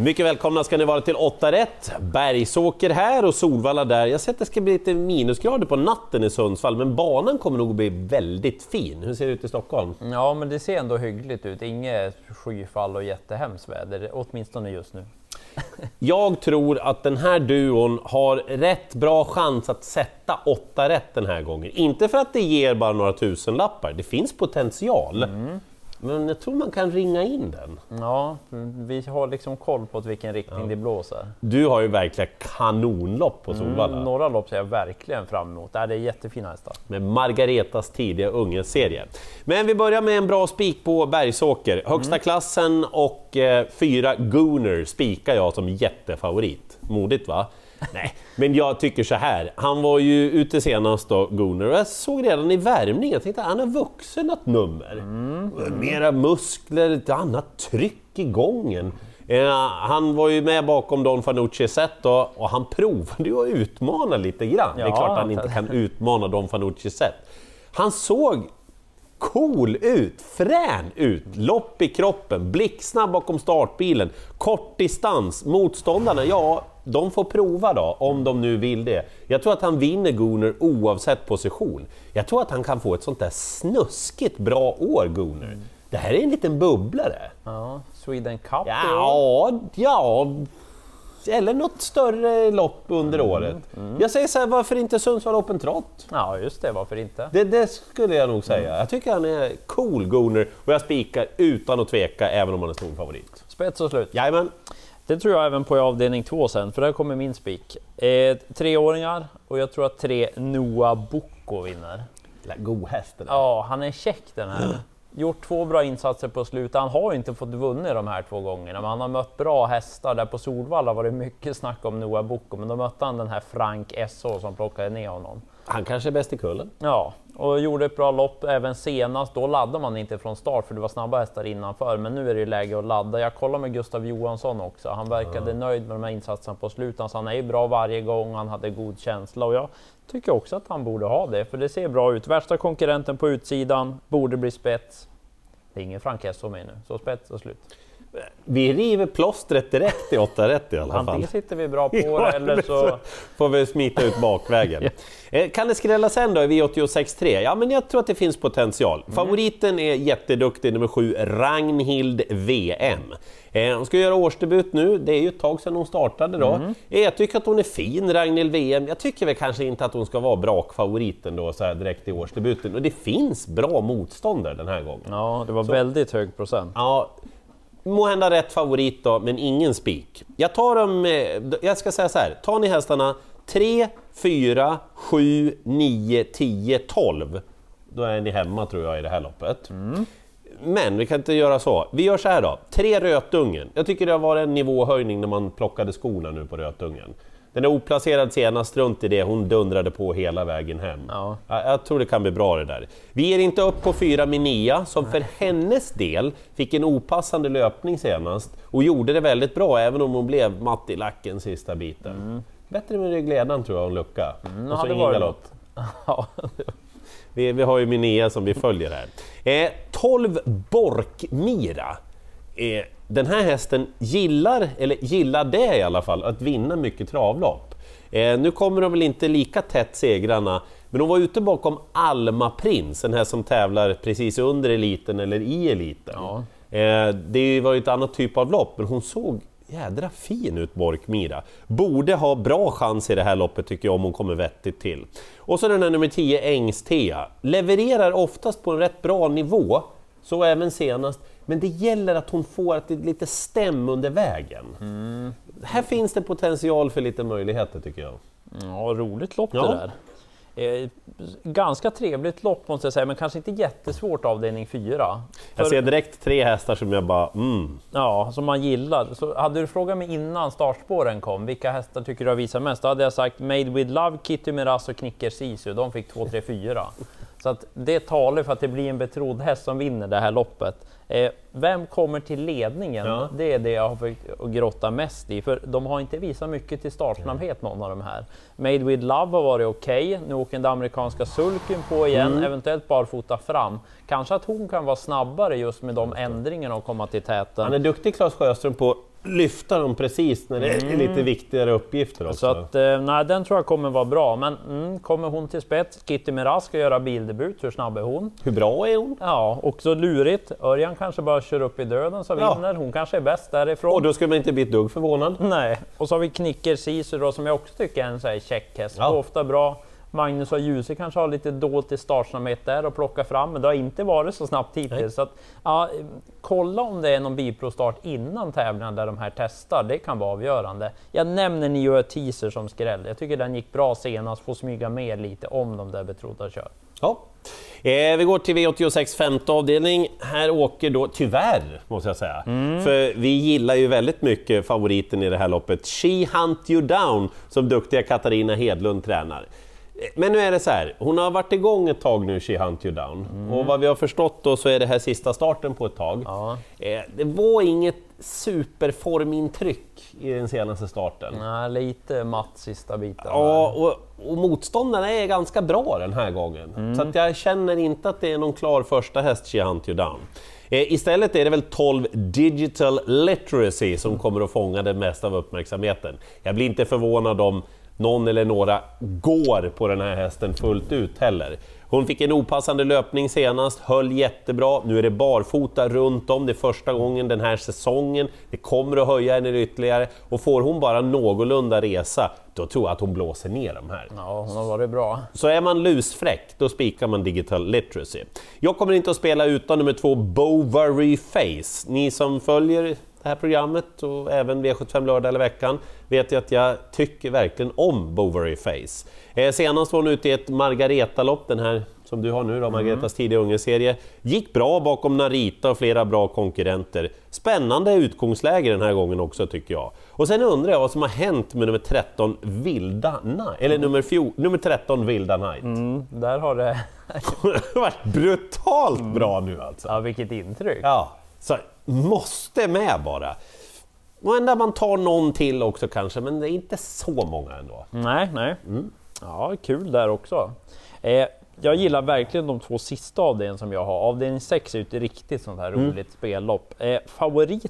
Mycket välkomna ska ni vara till 8 rätt. Bergsåker här och Solvalla där. Jag ser att det ska bli lite minusgrader på natten i Sundsvall, men banan kommer nog bli väldigt fin. Hur ser det ut i Stockholm? Ja, men det ser ändå hyggligt ut. Inget skyfall och jättehemskt väder, åtminstone just nu. Jag tror att den här duon har rätt bra chans att sätta 8 rätt den här gången. Inte för att det ger bara några tusenlappar, det finns potential. Mm. Men jag tror man kan ringa in den. Ja, vi har liksom koll på vilken riktning ja. det blåser. Du har ju verkligen kanonlopp på Solvalla. Mm, några lopp ser jag verkligen fram emot. Det är jättefina hästar. Med Margaretas tidiga ungeserie. Men vi börjar med en bra spik på Bergsåker. Högsta mm. klassen och eh, fyra Gooner spikar jag som jättefavorit. Modigt va? Nej, men jag tycker så här. Han var ju ute senast då, Gunnar, och jag såg redan i värmningen, jag tänkte han har vuxen något nummer. Mm. Mera muskler, ett annat tryck i gången. Eh, han var ju med bakom Don Fanucci set då, och han provade ju att utmana lite grann. Ja, det är klart han inte kan utmana Don Fanucci set. Han såg cool ut, frän ut, lopp i kroppen, blixtsnabb bakom startbilen, kort distans, motståndarna, ja, de får prova då, om de nu vill det. Jag tror att han vinner Gunnar oavsett position. Jag tror att han kan få ett sånt där snuskigt bra år, Gunnar. Mm. Det här är en liten bubblare. Ja, Sweden Cup Ja, ja, eller något större lopp under mm, året. Mm. Jag säger så här, varför inte Sundsvall Open Trot? Ja, just det, varför inte? Det, det skulle jag nog säga. Mm. Jag tycker han är cool, Gunnar, och jag spikar utan att tveka, även om han är stor favorit. Spets och slut. Jajamän. Det tror jag även på i avdelning två sen, för där kommer min spik. Eh, treåringar och jag tror att tre Noah Bocco vinner. God häst Ja, han är check den här. Gjort två bra insatser på slutet. Han har inte fått vunnit de här två gångerna, men han har mött bra hästar. Där på Solvalla var det mycket snack om Noah Bocco, men då mötte han den här Frank SO som plockade ner honom. Han kanske är bäst i kullen. Ja, och gjorde ett bra lopp även senast. Då laddade man inte från start för det var snabba hästar innanför, men nu är det läge att ladda. Jag kollade med Gustav Johansson också. Han verkade mm. nöjd med de här insatserna på slutet. Så han är ju bra varje gång. Han hade god känsla och jag tycker också att han borde ha det, för det ser bra ut. Värsta konkurrenten på utsidan borde bli spets. Det är ingen Frank Esso med nu, så spets och slut. Vi river plåstret direkt i 8 rätt i alla fall. Antingen sitter vi bra på det eller så... får vi smita ut bakvägen. Eh, kan det skrälla sen då i V86.3? Ja, men jag tror att det finns potential. Mm. Favoriten är jätteduktig, nummer 7, Ragnhild VM. Eh, hon ska göra årsdebut nu, det är ju ett tag sedan hon startade då. Mm. Eh, jag tycker att hon är fin, Ragnhild VM. Jag tycker väl kanske inte att hon ska vara brakfavoriten då så här direkt i årsdebuten. Och det finns bra motståndare den här gången. Ja, det var så. väldigt hög procent. Ja, måhända rätt favorit då, men ingen spik. Jag tar dem, jag ska säga så här, tar ni hästarna 3, 4, 7, 9, 10, 12. Då är ni hemma tror jag i det här loppet. Mm. Men vi kan inte göra så. Vi gör så här då, tre Rötungen. Jag tycker det har varit en nivåhöjning när man plockade skorna nu på Rötungen. Den är oplacerad senast, runt i det, hon dundrade på hela vägen hem. Ja. Jag, tror det kan bli bra det där. Vi ger inte upp på fyra Minia, som för hennes del fick en opassande löpning senast och gjorde det väldigt bra, även om hon blev matt i lacken sista biten. Mm. Bättre med ryggledaren tror jag, och lucka. Mm, och så ingen galopp. vi, vi har ju Minia som vi följer här. Eh, 12 Borkmira. Eh, den här hästen gillar, eller gillade i alla fall, att vinna mycket travlopp. Eh, nu kommer de väl inte lika tätt segrarna, men hon var ute bakom Alma Prins, den här som tävlar precis under eliten eller i eliten. Ja. Eh, det var ju ett annat typ av lopp, men hon såg jädra fin ut Borkmira. Borde ha bra chans i det här loppet tycker jag om hon kommer vettigt till. Och så den här nummer 10 Engstea. Levererar oftast på en rätt bra nivå, så även senast. Men det gäller att hon får lite stäm under vägen. Mm. Här finns det potential för lite möjligheter tycker jag. Ja, roligt lopp ja. det där. Eh, ganska trevligt lopp måste jag säga, men kanske inte jättesvårt avdelning 4. Jag ser direkt tre hästar som jag bara mm. Ja, som man gillar. Så hade du frågat mig innan startspåren kom, vilka hästar tycker du har visat mest? Då hade jag sagt Made with Love, Kitty Miraz och Knicker Sisu. De fick 2, 3, 4. Så att det talar för att det blir en betrodd häst som vinner det här loppet. Eh, vem kommer till ledningen? Ja. Det är det jag har försökt att grotta mest i, för de har inte visat mycket till startsnabbhet någon av de här. Made with Love har varit okej, okay. nu åker den amerikanska sulken på igen, mm. eventuellt barfota fram. Kanske att hon kan vara snabbare just med de ändringarna och komma till täten. Han är duktig Claes Sjöström på lyfta dem precis när det är lite viktigare uppgifter också. Så att, eh, nej, den tror jag kommer vara bra. Men mm, kommer hon till spets? Kitty Miraz ska göra bildebut. Hur snabb är hon? Hur bra är hon? Ja, också lurigt. Örjan kanske bara kör upp i döden så Ja. vinner. Hon kanske är bäst därifrån. Och då skulle man inte bli ett dugg förvånad. Nej, och så har vi Knicker Sisu då som jag också tycker är en sån här check häst. Ja. Ofta bra. Magnus och Djuse kanske har lite dolt i startsnabbhet där och plocka fram, men det har inte varit så snabbt hittills. Så att, ja, kolla om det är någon biprovstart innan tävlingen där de här testar, det kan vara avgörande. Jag nämner Nio Teaser som skräll. Jag tycker den gick bra senast, får smyga med lite om de där betrodda kör. Ja. Eh, vi går till V86 femte avdelning. Här åker då, tyvärr måste jag säga, för vi gillar ju väldigt mycket favoriten i det här loppet, She Hunt You Down, som duktiga Katarina Hedlund tränar. Men nu är det så här, hon har varit igång ett tag nu, She Hunt You Down, och vad vi har förstått då så är det här sista starten på ett tag. Ja. Eh, det var inget superformintryck i den senaste starten. Nej, lite matt sista biten. Ja, och, och motståndarna är ganska bra den här gången. Så att jag känner inte att det är någon klar första häst, She Hunt You Down. Eh, istället är det väl 12 Digital Literacy som kommer att fånga det mesta av uppmärksamheten. Jag blir inte förvånad om någon eller några går på den här hästen fullt ut heller. Hon fick en opassande löpning senast, höll jättebra. Nu är det barfota runt om, det är första gången den här säsongen. Det kommer att höja henne ytterligare och får hon bara någorlunda resa, då tror jag att hon blåser ner de här. Ja, hon har varit bra. Så är man lusfräck, då spikar man digital literacy. Jag kommer inte att spela utan nummer två, Bovary Face. Ni som följer det här programmet och även V75 lördag eller veckan vet ju att jag tycker verkligen om Bovary Face. Eh, senast var hon ute i ett Margareta-lopp, den här som du har nu då, Margaretas tidiga ungeserie. Gick bra bakom Narita och flera bra konkurrenter. Spännande utgångsläge den här gången också tycker jag. Och sen undrar jag vad som har hänt med nummer 13 Vilda Night, eller nummer, fjol, nummer 13 Vilda Night. Mm, där har det... det har varit brutalt bra nu alltså. Ja, vilket intryck. Ja, så måste med bara. Måhända man tar någon till också kanske, men det är inte så många ändå. Nej, nej. Ja, kul där också. Eh, jag gillar verkligen de två sista avdelningarna som jag har. Avdelning 6 är ju ett riktigt sånt här roligt spellopp. Eh,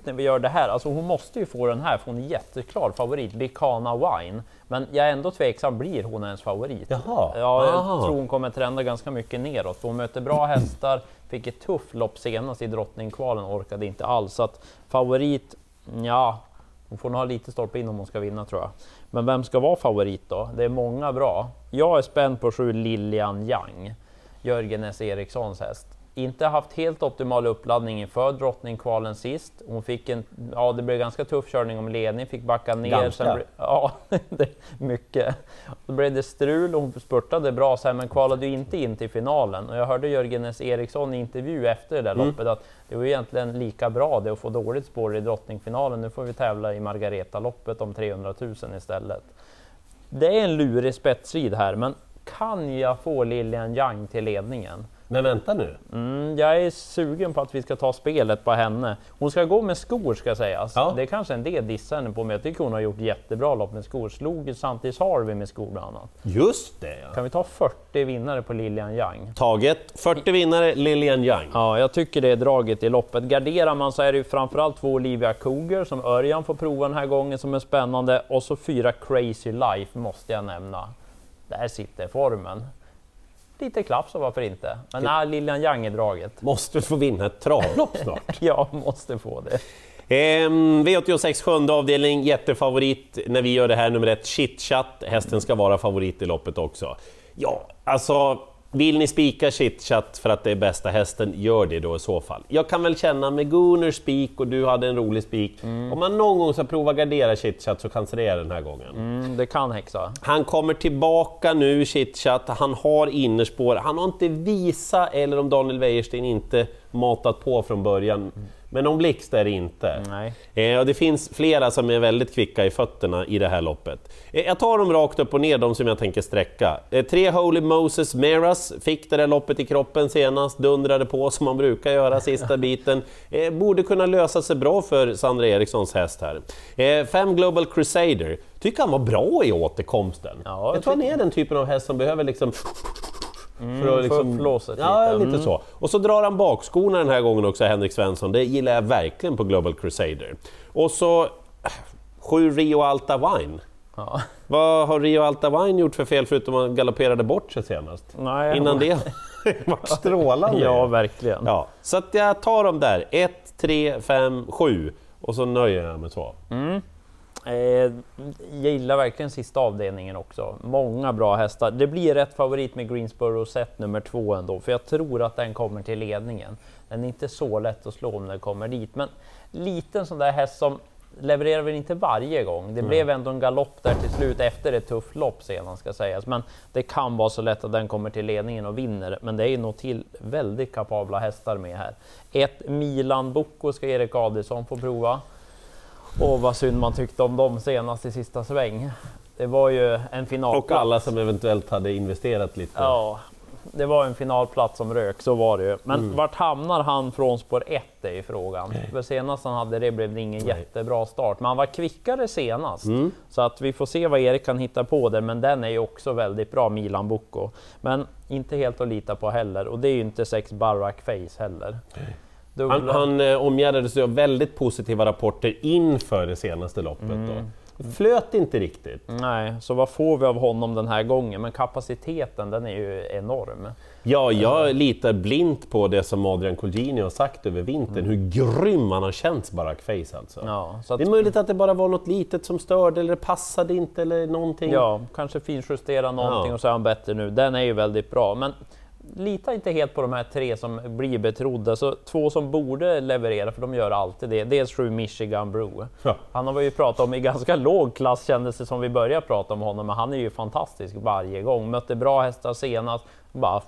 när vi gör det här, alltså hon måste ju få den här, för hon är jätteklar favorit, Bicana Wine. Men jag är ändå tveksam, blir hon ens favorit? Jaha. Ja, jag Aha. tror hon kommer trenda ganska mycket neråt. Hon möter bra hästar, fick ett tufft lopp senast i drottningkvalen, orkade inte alls. Så att favorit, ja, hon får nog ha lite stolpe in om hon ska vinna tror jag. Men vem ska vara favorit då? Det är många bra. Jag är spänd på sju Lilian Yang, Jörgen S. Erikssons häst. Inte haft helt optimal uppladdning inför drottningkvalen sist. Hon fick en, ja det blev ganska tuff körning om ledning, fick backa ner. Ganska? ble- ja, det mycket. Då blev det strul, hon spurtade bra sen men kvalade ju inte in till finalen. Och jag hörde Jörgen S. Eriksson i intervju efter det där Mm. loppet att det var egentligen lika bra det att få dåligt spår i drottningfinalen. Nu får vi tävla i Margareta-loppet om 300 000 istället. Det är en lurig spetsrid här, men kan jag få Lilian Yang till ledningen? Men vänta nu, Mm, jag är sugen på att vi ska ta spelet på henne. Hon ska gå med skor ska sägas. Ja. Det är kanske en del dissar henne på, men jag tycker hon har gjort jättebra lopp med skor. Slog Santis Harvey med skor bland annat. just det ja. Kan vi ta 40 vinnare på Lilian Yang? Taget, 40 vinnare, Lilian Yang. Ja, jag tycker det är draget i loppet. Garderar man så är det ju framförallt två Olivia Cougar som Örjan får prova den här gången som är spännande och så fyra Crazy Life måste jag nämna. Där sitter formen. Lite klapp så varför inte? Men nej, Lilian Yang är draget. Måste få vinna ett travlopp snart. Jag måste få det. Ehm, V86 sjunde avdelning, jättefavorit när vi gör det här, nummer ett, Chitchat. Hästen ska vara favorit i loppet också. Ja, alltså vill ni spika Chitchat för att det är bästa hästen, gör det då i så fall. Jag kan väl känna med Gunnar spik och du hade en rolig spik. Om man någon gång ska prova gardera Chitchat så kanske det är den här gången. Mm, det kan häxa. Han kommer tillbaka nu, Chitchat. Han har innerspår. Han har inte visat, eller om Daniel Wäjersten inte matat på från början. Men om Blixt är det inte. Nej. Eh, och det finns flera som är väldigt kvicka i fötterna i det här loppet. Eh, jag tar dem rakt upp och ner, de som jag tänker sträcka. Eh, tre Holy Moses Meras fick det där loppet i kroppen senast, dundrade på som man brukar göra sista biten. Eh, borde kunna lösa sig bra för Sandra Erikssons häst här. Eh, fem Global Crusader, tycker han var bra i återkomsten. Ja, jag tror han är den typen av häst som behöver liksom för att liksom- flåset Ja, lite. lite Mm. så. Och så drar han bakskorna den här gången också, Henrik Svensson. Det gillar jag verkligen på Global Crusader. Och så äh, sju Rio Alta Wine. Ja. Vad har Rio Alta Wine gjort för fel förutom att galopperade bort sig senast? Nej, Innan det var strålande. Ja, verkligen. Ja, så att jag tar dem där. 1, 3, 5, 7 och så nöjer jag mig med två. Eh, jag gillar verkligen sista avdelningen också. Många bra hästar. Det blir rätt favorit med Greensboro set nummer två ändå, för jag tror att den kommer till ledningen. Den är inte så lätt att slå om den kommer dit, men liten sån där häst som levererar väl inte varje gång. Det blev ändå en galopp där till slut efter ett tufft lopp sedan ska sägas, men det kan vara så lätt att den kommer till ledningen och vinner. Men det är ju nog till väldigt kapabla hästar med här. Ett Milan Bocco ska Erik Adielsson få prova. Och vad synd man tyckte om dem senast i sista sväng. Det var ju en finalplats. Och alla som eventuellt hade investerat lite. Ja, det var en finalplats som rök, så var det ju. Men Mm. vart hamnar han från spår 1 är ju frågan. För senast han hade det blev det ingen jättebra start, men han var kvickare senast. Mm. Så att vi får se vad Erik kan hitta på där, men den är ju också väldigt bra, Milan Bocco. Men inte helt att lita på heller, och det är ju inte sex Barak Face heller. Han, han eh, omgärdades ju av väldigt positiva rapporter inför det senaste loppet. Mm. Då. Flöt inte riktigt. Nej, så vad får vi av honom den här gången? Men kapaciteten, den är ju enorm. Ja, jag litar blint på det som Adrian Colgjini har sagt över vintern, hur grym han har känts Barack Face alltså. Mm. Ja, att, Det är möjligt att det bara var något litet som störde eller passade inte eller någonting. ja kanske finjustera någonting Ja. och så är han bättre nu. Den är ju väldigt bra, men lita inte helt på de här tre som blir betrodda. Så två som borde leverera, för de gör alltid det. Dels sju Michigan Brew. Ja. Han har vi ju pratat om i ganska låg klass kändes det som vi började prata om honom, men han är ju fantastisk varje gång. Mötte bra hästar senast, bara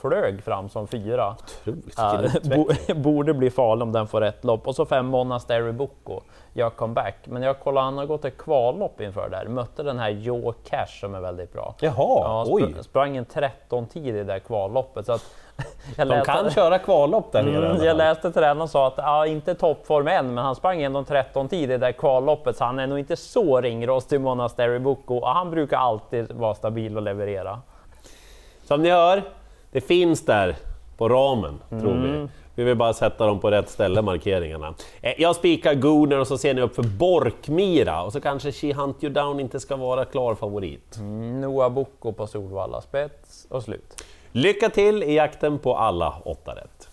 flög fram som fyra. Otroligt, bo- borde bli farlig om den får rätt lopp. Och så fem Monastery Bocco, jag comeback. Men jag kollar, han har gått ett kvallopp inför där. Mötte den här Joe Cash som är väldigt bra. Jaha, Ja, oj! spr- sprang en 13 tid i det där kvalloppet. Så att jag, De läste, kan köra kvallopp där nere mm, jag läste tränaren sa att ja, inte toppform än, men han sprang ändå en 13 tid i det där kvalloppet, så han är nog inte så ringrostig Monastery Bocco. Och han brukar alltid vara stabil och leverera. Som ni hör, det finns där på ramen, tror Mm. vi. Vi vill bara sätta dem på rätt ställe, markeringarna. Eh, Jag spikar Gooner och så ser ni upp för Borkmira och så kanske She Hunt You Down inte ska vara klar favorit. Mm, Noah Bocco på Solvalla spets och slut. Lycka till i jakten på alla åtta rätt!